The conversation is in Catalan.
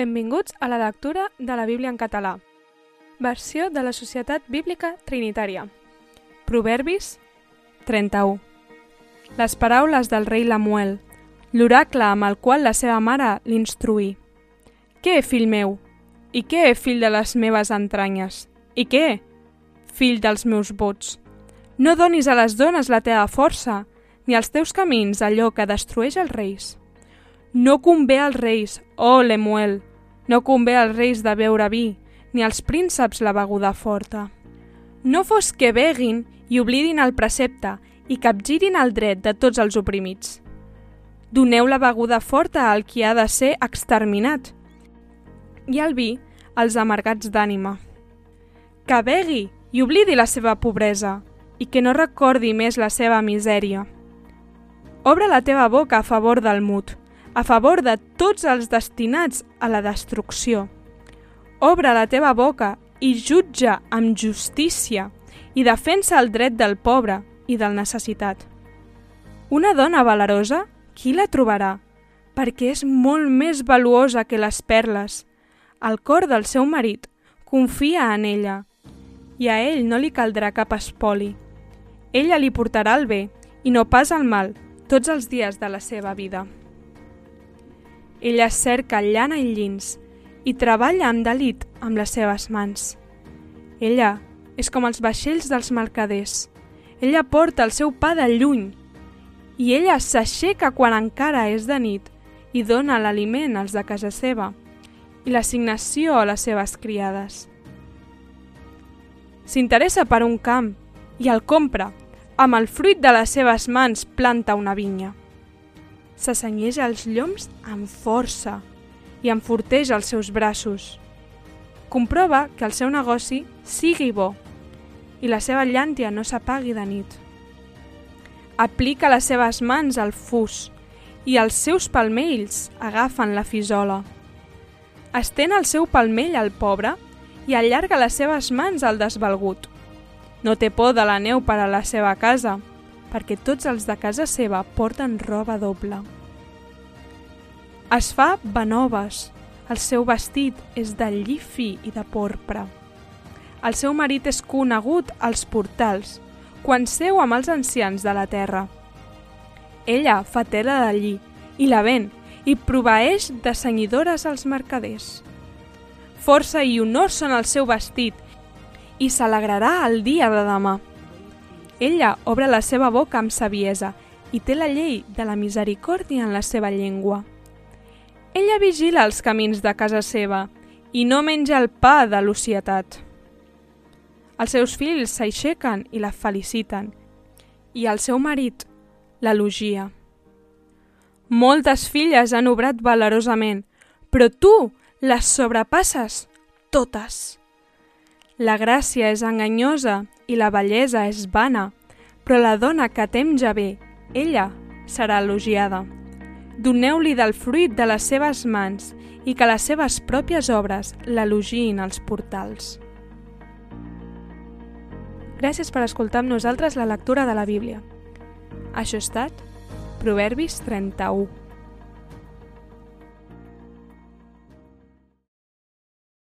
Benvinguts a la lectura de la Bíblia en català. Versió de la Societat Bíblica Trinitària. Proverbis 31. Les paraules del rei Lamuel, l'oracle amb el qual la seva mare l'instruí. Què, fill meu? I què, fill de les meves entranyes? I què, fill dels meus vots? No donis a les dones la teva força, ni als teus camins allò que destrueix els reis. No convé als reis, oh Lemuel, no convé als reis de beure vi, ni als prínceps la beguda forta. No fos que beguin i oblidin el precepte i capgirin el dret de tots els oprimits. Doneu la beguda forta al qui ha de ser exterminat i el vi als amargats d'ànima. Que begui i oblidi la seva pobresa i que no recordi més la seva misèria. Obre la teva boca a favor del mut, a favor de tots els destinats a la destrucció. Obre la teva boca i jutja amb justícia i defensa el dret del pobre i del necessitat. Una dona valerosa, qui la trobarà? Perquè és molt més valuosa que les perles. El cor del seu marit confia en ella i a ell no li caldrà cap espoli. Ella li portarà el bé i no pas el mal tots els dies de la seva vida. Ella cerca llana i llins i treballa amb delit amb les seves mans. Ella és com els vaixells dels mercaders. Ella porta el seu pa de lluny i ella s'aixeca quan encara és de nit i dona l'aliment als de casa seva i l'assignació a les seves criades. S'interessa per un camp i el compra. Amb el fruit de les seves mans planta una vinya s'assenyeix els lloms amb força i enforteix els seus braços. Comprova que el seu negoci sigui bo i la seva llàntia no s'apagui de nit. Aplica les seves mans al fus i els seus palmells agafen la fisola. Estén el seu palmell al pobre i allarga les seves mans al desvalgut. No té por de la neu per a la seva casa, perquè tots els de casa seva porten roba doble. Es fa benoves, el seu vestit és de lli fi i de porpra. El seu marit és conegut als portals, quan seu amb els ancians de la terra. Ella fa tela de lli i la ven i proveeix de senyidores als mercaders. Força i honor són el seu vestit i s'alegrarà el dia de demà. Ella obre la seva boca amb saviesa i té la llei de la misericòrdia en la seva llengua. Ella vigila els camins de casa seva i no menja el pa de l'ocietat. Els seus fills s'aixequen i la feliciten i el seu marit l'elogia. Moltes filles han obrat valerosament, però tu les sobrepasses totes. La gràcia és enganyosa i la bellesa és vana, però la dona que temja bé, ella serà elogiada. Doneu-li del fruit de les seves mans i que les seves pròpies obres l'elogiïn als portals. Gràcies per escoltar amb nosaltres la lectura de la Bíblia. Això ha estat Proverbis 31.